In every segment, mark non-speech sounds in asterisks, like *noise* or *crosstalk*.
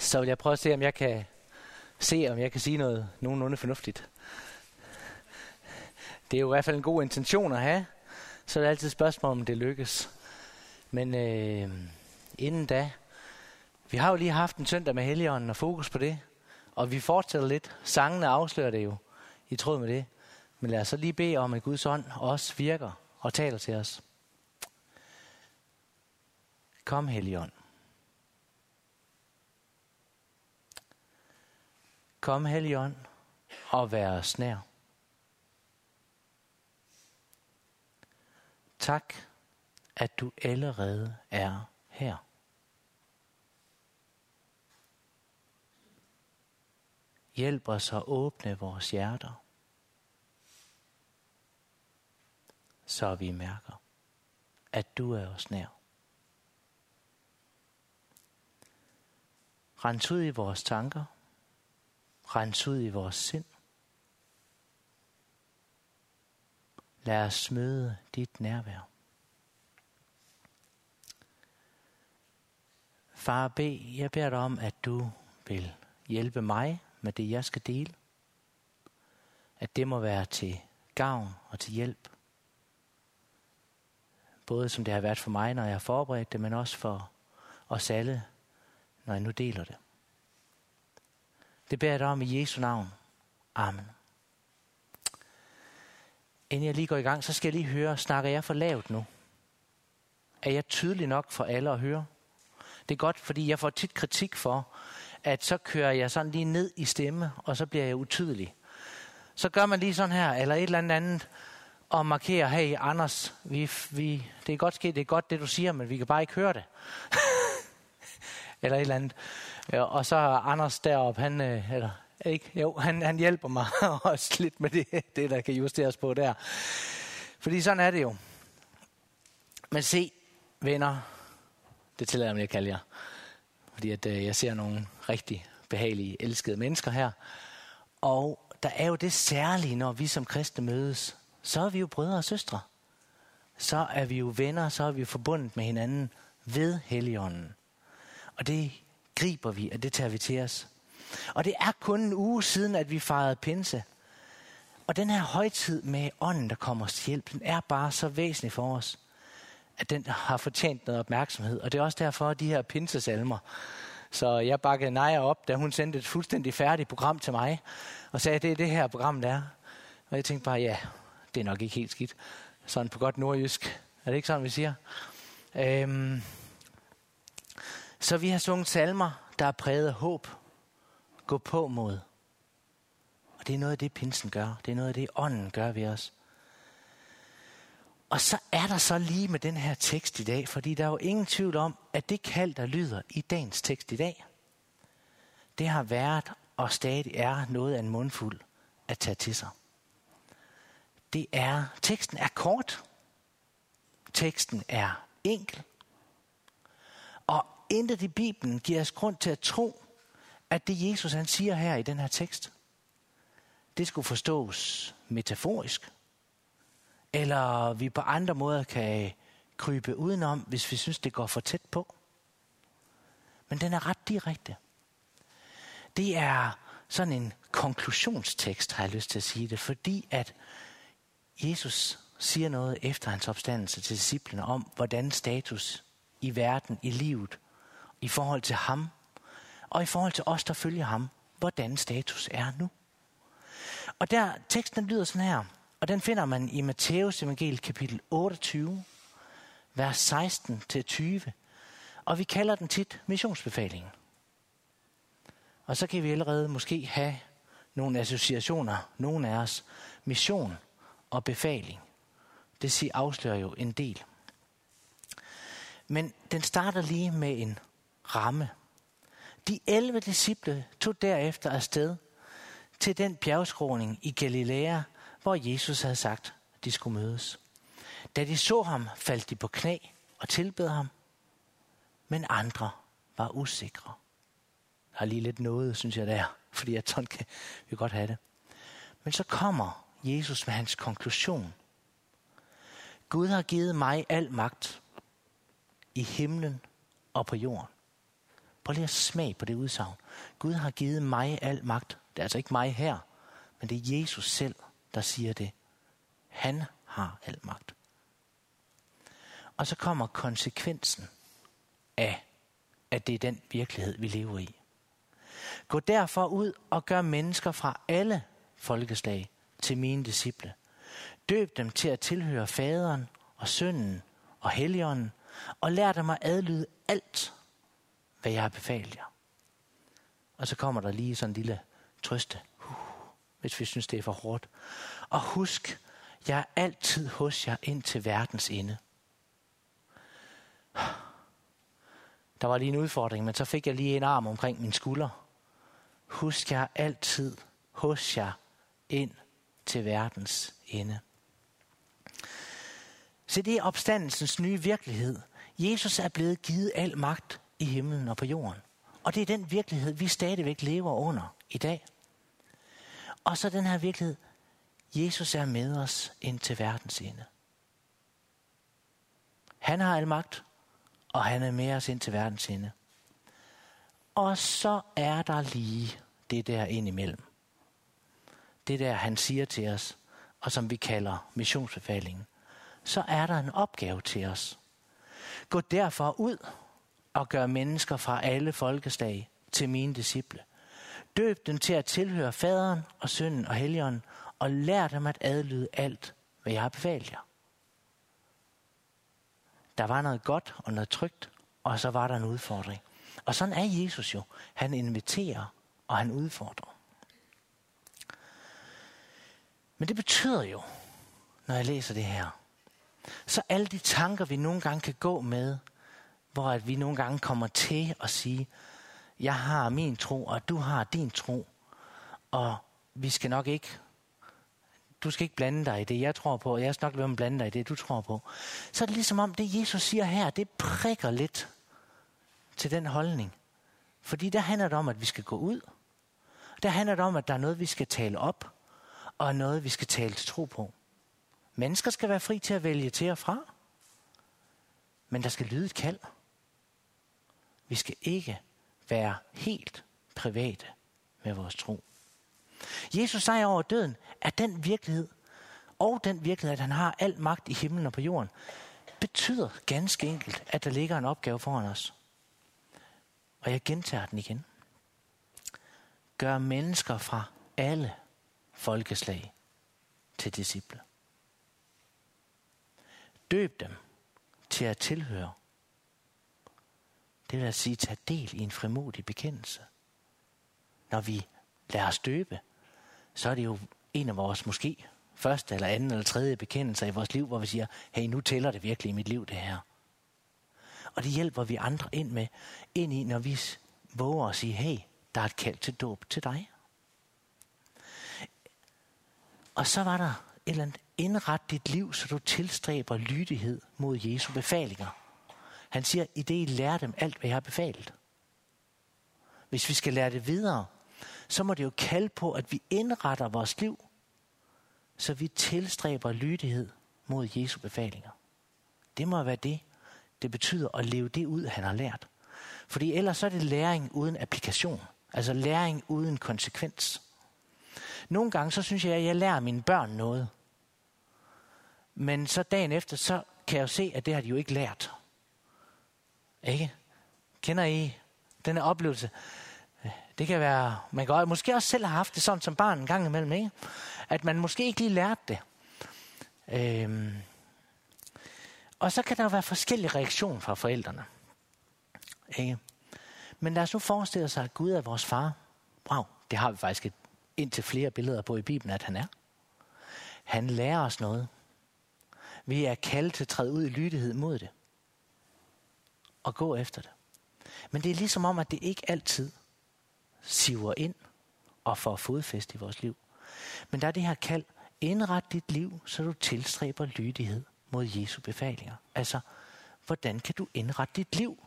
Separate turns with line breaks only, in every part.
så vil jeg prøve at se, om jeg kan se, om jeg kan sige noget nogenlunde fornuftigt. Det er jo i hvert fald en god intention at have, så er det altid et spørgsmål, om det lykkes. Men øh, inden da, vi har jo lige haft en søndag med Helligånden og fokus på det, og vi fortsætter lidt. Sangene afslører det jo i tråd med det. Men lad os så lige bede om, at Guds ånd også virker og taler til os. Kom, Helligånd. Kom, Helligånd, og vær os nær. Tak, at du allerede er her. Hjælp os at åbne vores hjerter, så vi mærker, at du er os nær. Rens ud i vores tanker, rense ud i vores sind. Lad os møde dit nærvær. Far B, jeg beder dig om, at du vil hjælpe mig med det, jeg skal dele. At det må være til gavn og til hjælp. Både som det har været for mig, når jeg har forberedt det, men også for os alle, når jeg nu deler det. Det beder jeg dig om i Jesu navn. Amen. Inden jeg lige går i gang, så skal jeg lige høre, snakker jeg for lavt nu? Er jeg tydelig nok for alle at høre? Det er godt, fordi jeg får tit kritik for, at så kører jeg sådan lige ned i stemme, og så bliver jeg utydelig. Så gør man lige sådan her, eller et eller andet andet, og markerer, hey Anders, vi, vi, det er godt sket, det er godt det du siger, men vi kan bare ikke høre det. *laughs* eller et eller andet. Ja, og så Anders derop, han, øh, eller, ikke? Jo, han, han hjælper mig *laughs* også lidt med det, det, der kan justeres på der. Fordi sådan er det jo. Men se, venner, det tillader jeg mig at kalde jer. Fordi at, øh, jeg ser nogle rigtig behagelige, elskede mennesker her. Og der er jo det særlige, når vi som kristne mødes. Så er vi jo brødre og søstre. Så er vi jo venner, så er vi forbundet med hinanden ved Helligånden. Og det griber vi, og det tager vi til os. Og det er kun en uge siden, at vi fejrede pinse. Og den her højtid med ånden, der kommer os til hjælp, den er bare så væsentlig for os, at den har fortjent noget opmærksomhed. Og det er også derfor, at de her pinsesalmer. Så jeg bakkede Naja op, da hun sendte et fuldstændig færdigt program til mig, og sagde, at det er det her program, der er. Og jeg tænkte bare, ja, det er nok ikke helt skidt. Sådan på godt nordjysk. Er det ikke sådan, vi siger? Øhm, så vi har sunget salmer, der er præget af håb. Gå på mod. Og det er noget af det, pinsen gør. Det er noget af det, ånden gør ved os. Og så er der så lige med den her tekst i dag, fordi der er jo ingen tvivl om, at det kald, der lyder i dagens tekst i dag, det har været og stadig er noget af en mundfuld at tage til sig. Det er, teksten er kort, teksten er enkel, og intet i Bibelen giver os grund til at tro, at det Jesus han siger her i den her tekst, det skulle forstås metaforisk, eller vi på andre måder kan krybe udenom, hvis vi synes, det går for tæt på. Men den er ret direkte. Det er sådan en konklusionstekst, har jeg lyst til at sige det, fordi at Jesus siger noget efter hans opstandelse til disciplene om, hvordan status i verden, i livet, i forhold til ham, og i forhold til os, der følger ham, hvordan status er nu. Og der, teksten lyder sådan her, og den finder man i Matteus evangel kapitel 28, vers 16-20. Og vi kalder den tit missionsbefalingen. Og så kan vi allerede måske have nogle associationer, nogle af os, mission og befaling. Det afslører jo en del. Men den starter lige med en ramme. De 11 disciple tog derefter afsted til den bjergskråning i Galilea, hvor Jesus havde sagt, at de skulle mødes. Da de så ham, faldt de på knæ og tilbed ham, men andre var usikre. Der er lige lidt noget, synes jeg der, fordi at sådan kan vi godt have det. Men så kommer Jesus med hans konklusion. Gud har givet mig al magt i himlen og på jorden. Prøv lige at smage på det udsagn. Gud har givet mig al magt. Det er altså ikke mig her, men det er Jesus selv, der siger det. Han har al magt. Og så kommer konsekvensen af, at det er den virkelighed, vi lever i. Gå derfor ud og gør mennesker fra alle folkeslag til mine disciple. Døb dem til at tilhøre faderen og sønnen og helligånden, og lær dem at adlyde alt, hvad jeg har befalt jer. Og så kommer der lige sådan en lille trøste, uh, hvis vi synes, det er for hårdt. Og husk, jeg er altid hos jer ind til verdens ende. Der var lige en udfordring, men så fik jeg lige en arm omkring min skulder. Husk, jeg er altid hos jer ind til verdens ende. Så det er opstandelsens nye virkelighed. Jesus er blevet givet al magt i himlen og på jorden. Og det er den virkelighed, vi stadigvæk lever under i dag. Og så den her virkelighed, Jesus er med os ind til verdens ende. Han har al magt, og han er med os ind til verdens ende. Og så er der lige det der ind imellem. Det der, han siger til os, og som vi kalder missionsbefalingen. Så er der en opgave til os. Gå derfor ud og gøre mennesker fra alle folkeslag til mine disciple. Døb dem til at tilhøre faderen og sønnen og helligånden, og lær dem at adlyde alt, hvad jeg har befalet jer. Der var noget godt og noget trygt, og så var der en udfordring. Og sådan er Jesus jo. Han inviterer, og han udfordrer. Men det betyder jo, når jeg læser det her, så alle de tanker, vi nogle gange kan gå med, hvor at vi nogle gange kommer til at sige, jeg har min tro, og du har din tro, og vi skal nok ikke, du skal ikke blande dig i det, jeg tror på, og jeg skal nok være med blande dig i det, du tror på. Så er det ligesom om, det Jesus siger her, det prikker lidt til den holdning. Fordi der handler det om, at vi skal gå ud. Der handler det om, at der er noget, vi skal tale op, og noget, vi skal tale til tro på. Mennesker skal være fri til at vælge til og fra. Men der skal lyde et kald. Vi skal ikke være helt private med vores tro. Jesus sejr over døden er den virkelighed, og den virkelighed, at han har al magt i himlen og på jorden, betyder ganske enkelt, at der ligger en opgave foran os. Og jeg gentager den igen. Gør mennesker fra alle folkeslag til disciple. Døb dem til at tilhøre. Det vil at sige, tage del i en frimodig bekendelse. Når vi lader os døbe, så er det jo en af vores måske første eller anden eller tredje bekendelser i vores liv, hvor vi siger, hey, nu tæller det virkelig i mit liv, det her. Og det hjælper vi andre ind med, ind i, når vi våger at sige, hey, der er et kald til dåb til dig. Og så var der et eller andet, indret dit liv, så du tilstræber lydighed mod Jesu befalinger. Han siger, i det I lærer dem alt, hvad jeg har befalet. Hvis vi skal lære det videre, så må det jo kalde på, at vi indretter vores liv, så vi tilstræber lydighed mod Jesu befalinger. Det må være det, det betyder at leve det ud, han har lært. Fordi ellers så er det læring uden applikation. Altså læring uden konsekvens. Nogle gange så synes jeg, at jeg lærer mine børn noget. Men så dagen efter, så kan jeg jo se, at det har de jo ikke lært. Ikke? Kender I den her oplevelse? Det kan være, man kan måske også selv have haft det sådan som barn en gang imellem, ikke? At man måske ikke lige lærte det. Øhm. Og så kan der jo være forskellige reaktioner fra forældrene. Ikke? Men lad os nu forestille sig, at Gud er vores far. Wow, det har vi faktisk et, indtil flere billeder på i Bibelen, at han er. Han lærer os noget. Vi er kaldt til at træde ud i lydighed mod det. Og gå efter det. Men det er ligesom om, at det ikke altid siver ind og får fodfæst i vores liv. Men der er det her kald, indret dit liv, så du tilstræber lydighed mod Jesu befalinger. Altså, hvordan kan du indrette dit liv,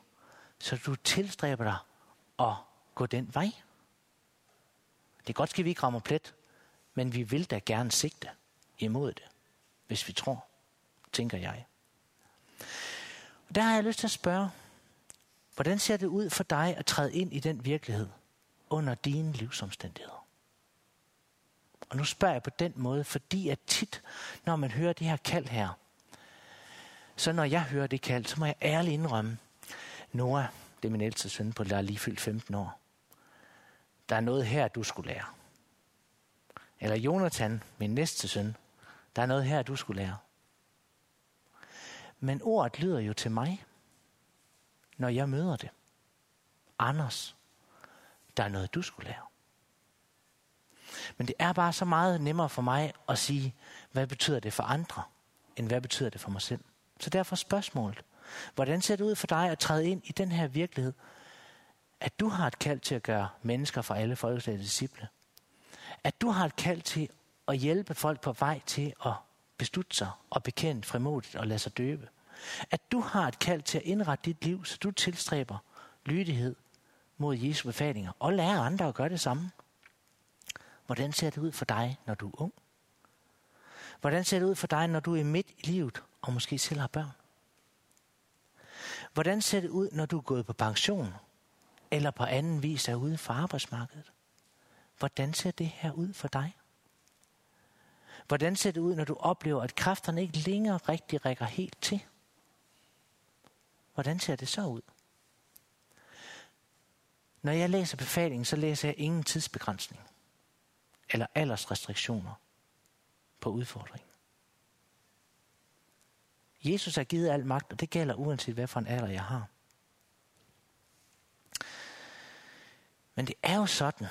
så du tilstræber dig at gå den vej? Det er godt, at vi ikke rammer plet, men vi vil da gerne sigte imod det, hvis vi tror, tænker jeg. Der har jeg lyst til at spørge, Hvordan ser det ud for dig at træde ind i den virkelighed under dine livsomstændigheder? Og nu spørger jeg på den måde, fordi at tit, når man hører det her kald her, så når jeg hører det kald, så må jeg ærligt indrømme, Noah, det er min ældste søn på, der er lige fyldt 15 år. Der er noget her, du skulle lære. Eller Jonathan, min næste søn, der er noget her, du skulle lære. Men ordet lyder jo til mig, når jeg møder det. Anders, der er noget, du skulle lære. Men det er bare så meget nemmere for mig at sige, hvad betyder det for andre, end hvad betyder det for mig selv. Så derfor spørgsmålet. Hvordan ser det ud for dig at træde ind i den her virkelighed, at du har et kald til at gøre mennesker fra alle folkeslag disciple? At du har et kald til at hjælpe folk på vej til at beslutte sig og bekende frimodigt og lade sig døbe? At du har et kald til at indrette dit liv, så du tilstræber lydighed mod Jesu befalinger og lærer andre at gøre det samme? Hvordan ser det ud for dig, når du er ung? Hvordan ser det ud for dig, når du er midt i livet og måske selv har børn? Hvordan ser det ud, når du er gået på pension eller på anden vis er ude for arbejdsmarkedet? Hvordan ser det her ud for dig? Hvordan ser det ud, når du oplever, at kræfterne ikke længere rigtig rækker helt til? Hvordan ser det så ud? Når jeg læser befalingen, så læser jeg ingen tidsbegrænsning eller aldersrestriktioner på udfordringen. Jesus har givet al magt, og det gælder uanset hvad for en alder jeg har. Men det er jo sådan,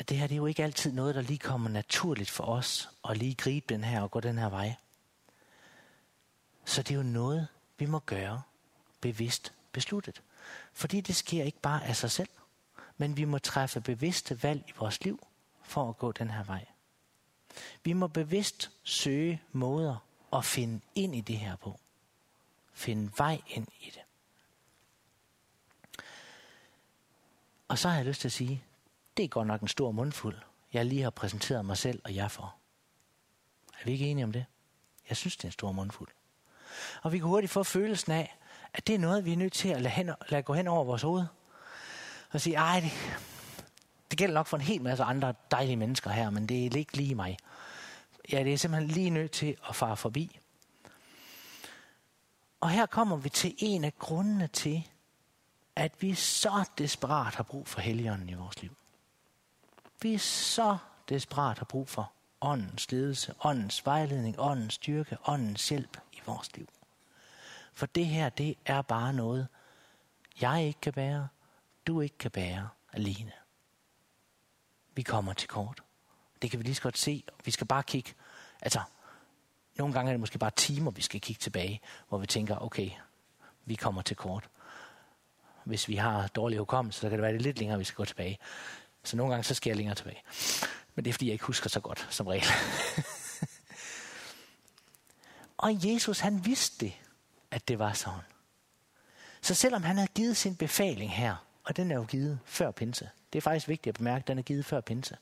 at det her det er jo ikke altid noget, der lige kommer naturligt for os at lige gribe den her og gå den her vej. Så det er jo noget, vi må gøre bevidst besluttet. Fordi det sker ikke bare af sig selv, men vi må træffe bevidste valg i vores liv for at gå den her vej. Vi må bevidst søge måder at finde ind i det her på. Finde vej ind i det. Og så har jeg lyst til at sige, det er godt nok en stor mundfuld, jeg lige har præsenteret mig selv og jer for. Er vi ikke enige om det? Jeg synes, det er en stor mundfuld. Og vi kan hurtigt få følelsen af, at det er noget, vi er nødt til at lade, hen, lade gå hen over vores hoved. Og sige, ej, det, det gælder nok for en hel masse andre dejlige mennesker her, men det er ikke lige mig. Ja, det er simpelthen lige nødt til at fare forbi. Og her kommer vi til en af grundene til, at vi så desperat har brug for helligånden i vores liv. Vi så desperat har brug for åndens ledelse, åndens vejledning, åndens styrke, åndens hjælp i vores liv. For det her, det er bare noget, jeg ikke kan bære, du ikke kan bære alene. Vi kommer til kort. Det kan vi lige så godt se. Vi skal bare kigge. Altså, nogle gange er det måske bare timer, vi skal kigge tilbage, hvor vi tænker, okay, vi kommer til kort. Hvis vi har dårlig hukommelse, så kan det være det lidt længere, vi skal gå tilbage. Så nogle gange, så skal jeg længere tilbage. Men det er, fordi jeg ikke husker så godt, som regel. *laughs* og Jesus, han vidste det at det var sådan. Så selvom han havde givet sin befaling her, og den er jo givet før pinse, det er faktisk vigtigt at bemærke, at den er givet før pinse,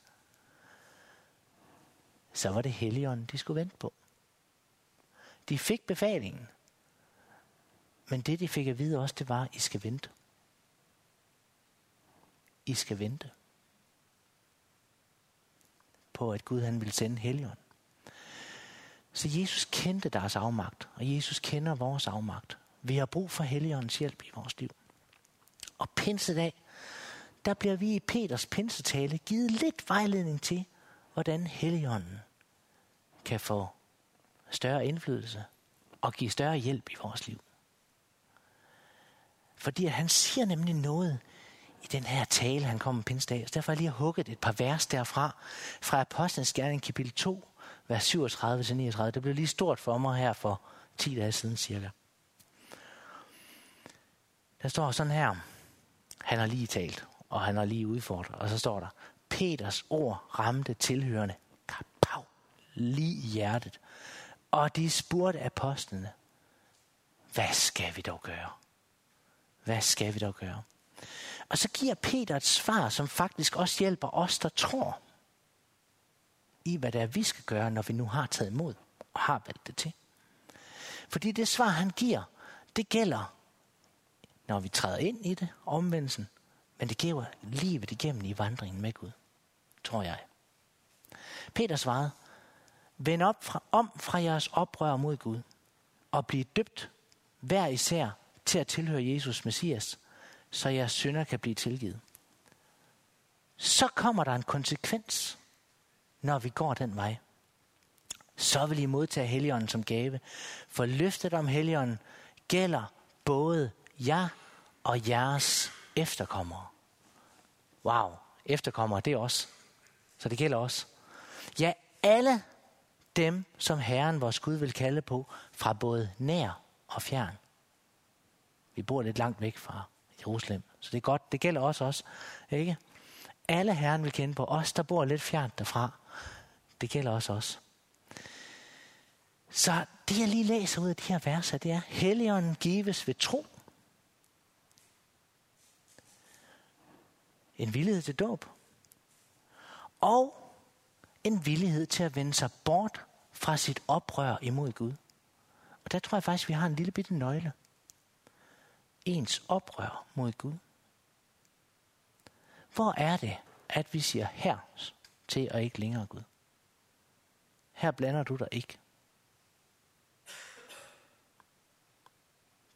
så var det Helligånden, de skulle vente på. De fik befalingen, men det de fik at vide også, det var, at I skal vente. I skal vente på, at Gud han vil sende Helligånden. Så Jesus kendte deres afmagt, og Jesus kender vores afmagt. Vi har brug for Helligåndens hjælp i vores liv. Og pinsedag, der bliver vi i Peters pinsetale givet lidt vejledning til, hvordan Helligånden kan få større indflydelse og give større hjælp i vores liv. Fordi at han siger nemlig noget i den her tale, han kom med pinsedag. Så derfor har jeg lige hugget et par vers derfra, fra Apostlenes Gerning kapitel 2, vers 37-39. Det blev lige stort for mig her for 10 dage siden cirka. Der står sådan her, han har lige talt, og han har lige udfordret, og så står der, Peters ord ramte tilhørende kapav, lige i hjertet. Og de spurgte apostlene, hvad skal vi dog gøre? Hvad skal vi dog gøre? Og så giver Peter et svar, som faktisk også hjælper os, der tror i, hvad det er, vi skal gøre, når vi nu har taget imod og har valgt det til. Fordi det svar, han giver, det gælder når vi træder ind i det, omvendelsen, men det giver livet igennem i vandringen med Gud, tror jeg. Peter svarede, vend op fra, om fra jeres oprør mod Gud, og bliv døbt hver især til at tilhøre Jesus Messias, så jeres synder kan blive tilgivet. Så kommer der en konsekvens, når vi går den vej. Så vil I modtage Helligånden som gave, for løftet om Helligånden gælder både jer og jeres efterkommere. Wow, efterkommere, det er os. Så det gælder os. Ja, alle dem, som Herren, vores Gud, vil kalde på, fra både nær og fjern. Vi bor lidt langt væk fra Jerusalem, så det er godt. Det gælder også os, ikke? Alle Herren vil kende på os, der bor lidt fjernt derfra. Det gælder også os. Så det, jeg lige læser ud af de her verser, det er, Helligånden gives ved tro. En villighed til dåb. Og en villighed til at vende sig bort fra sit oprør imod Gud. Og der tror jeg faktisk, vi har en lille bitte nøgle. Ens oprør mod Gud. Hvor er det, at vi siger her til og ikke længere Gud? Her blander du dig ikke.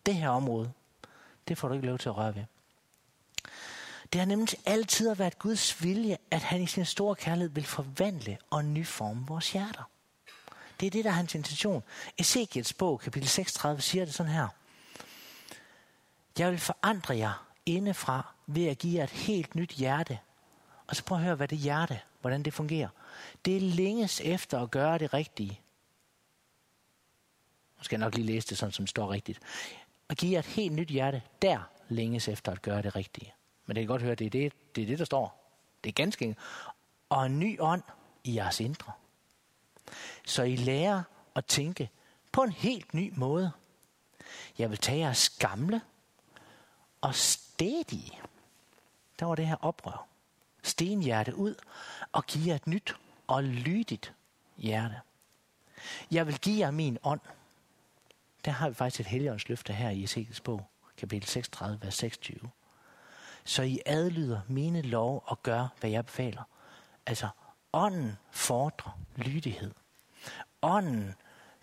Det her område, det får du ikke lov til at røre ved. Det har nemlig altid været Guds vilje, at han i sin store kærlighed vil forvandle og nyforme vores hjerter. Det er det, der er hans intention. Ezekiels bog, kapitel 36, siger det sådan her. Jeg vil forandre jer indefra ved at give jer et helt nyt hjerte. Og så prøv at høre, hvad det hjerte, hvordan det fungerer. Det er længes efter at gøre det rigtige. Nu skal jeg nok lige læse det sådan, som det står rigtigt. At give jer et helt nyt hjerte, der længes efter at gøre det rigtige. Men det kan godt høre, det er det, det, er det der står. Det er ganske enkelt. Og en ny ånd i jeres indre. Så I lærer at tænke på en helt ny måde. Jeg vil tage jeres gamle og stedige. Der var det her oprør. Stenhjerte ud og give jer et nyt og lydigt hjerte. Jeg vil give jer min ånd. Der har vi faktisk et helligåndsløfte her i Ezekiels bog, kapitel 36, vers 26. Så I adlyder mine lov og gør, hvad jeg befaler. Altså, ånden fordrer lydighed. Ånden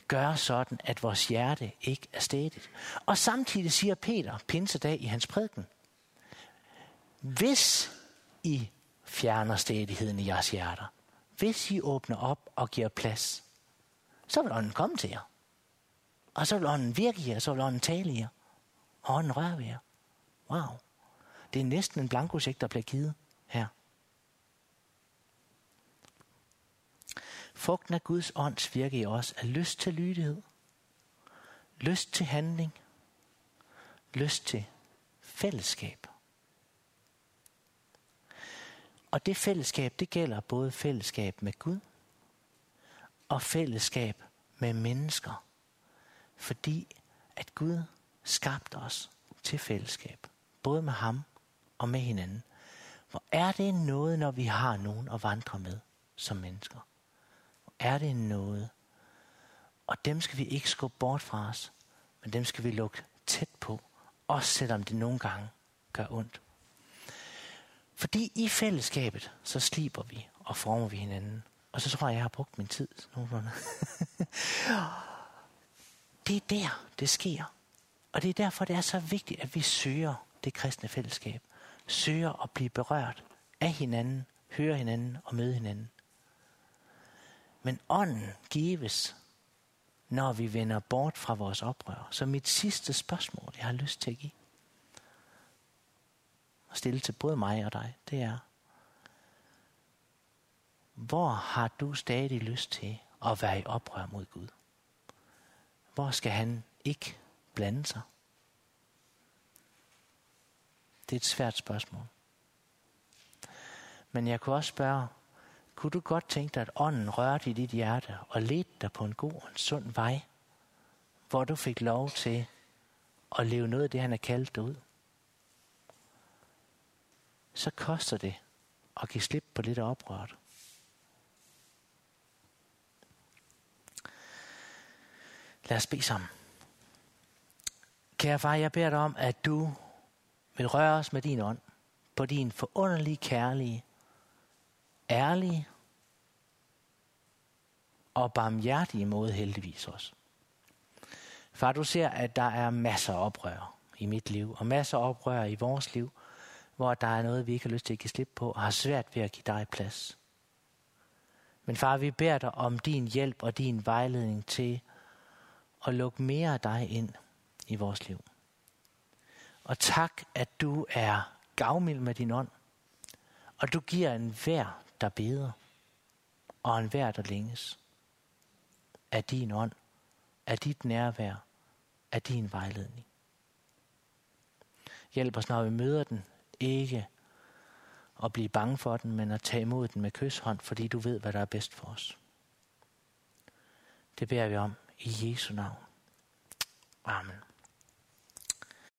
gør sådan, at vores hjerte ikke er stedigt. Og samtidig siger Peter pinsedag i hans prædiken, hvis I fjerner stedigheden i jeres hjerter, hvis I åbner op og giver plads, så vil ånden komme til jer. Og så vil ånden virke i jer, så vil ånden tale i jer. Og ånden røre ved jer. Wow. Det er næsten en blankosjek, der bliver givet her. Frugten af Guds ånds virke i os er lyst til lydighed, lyst til handling, lyst til fællesskab. Og det fællesskab, det gælder både fællesskab med Gud og fællesskab med mennesker. Fordi at Gud skabte os til fællesskab. Både med ham og med hinanden. Hvor er det noget, når vi har nogen at vandre med som mennesker? Hvor er det noget? Og dem skal vi ikke skubbe bort fra os, men dem skal vi lukke tæt på, også selvom det nogle gange gør ondt. Fordi i fællesskabet, så sliber vi og former vi hinanden. Og så tror jeg, jeg har brugt min tid. *laughs* det er der, det sker. Og det er derfor, det er så vigtigt, at vi søger det kristne fællesskab. Søger at blive berørt af hinanden, høre hinanden og møde hinanden. Men ånden gives, når vi vender bort fra vores oprør. Så mit sidste spørgsmål, jeg har lyst til at give, at stille til både mig og dig, det er, hvor har du stadig lyst til at være i oprør mod Gud? Hvor skal han ikke blande sig? Det er et svært spørgsmål. Men jeg kunne også spørge, kunne du godt tænke dig, at ånden rørte i dit hjerte og ledte dig på en god og en sund vej, hvor du fik lov til at leve noget af det, han har kaldt dig ud? Så koster det at give slip på lidt oprørt. Lad os bede sammen. Kære far, jeg beder dig om, at du vil røre os med din ånd, på din forunderlige, kærlige, ærlige og barmhjertige måde heldigvis også. Far, du ser, at der er masser af oprør i mit liv, og masser af oprør i vores liv, hvor der er noget, vi ikke har lyst til at give slip på, og har svært ved at give dig plads. Men far, vi beder dig om din hjælp og din vejledning til at lukke mere af dig ind i vores liv. Og tak, at du er gavmild med din ånd, og du giver en hver, der beder, og en hver, der længes af din ånd, af dit nærvær, af din vejledning. Hjælp os, når vi møder den, ikke at blive bange for den, men at tage imod den med kysshånd, fordi du ved, hvad der er bedst for os. Det beder vi om i Jesu navn. Amen.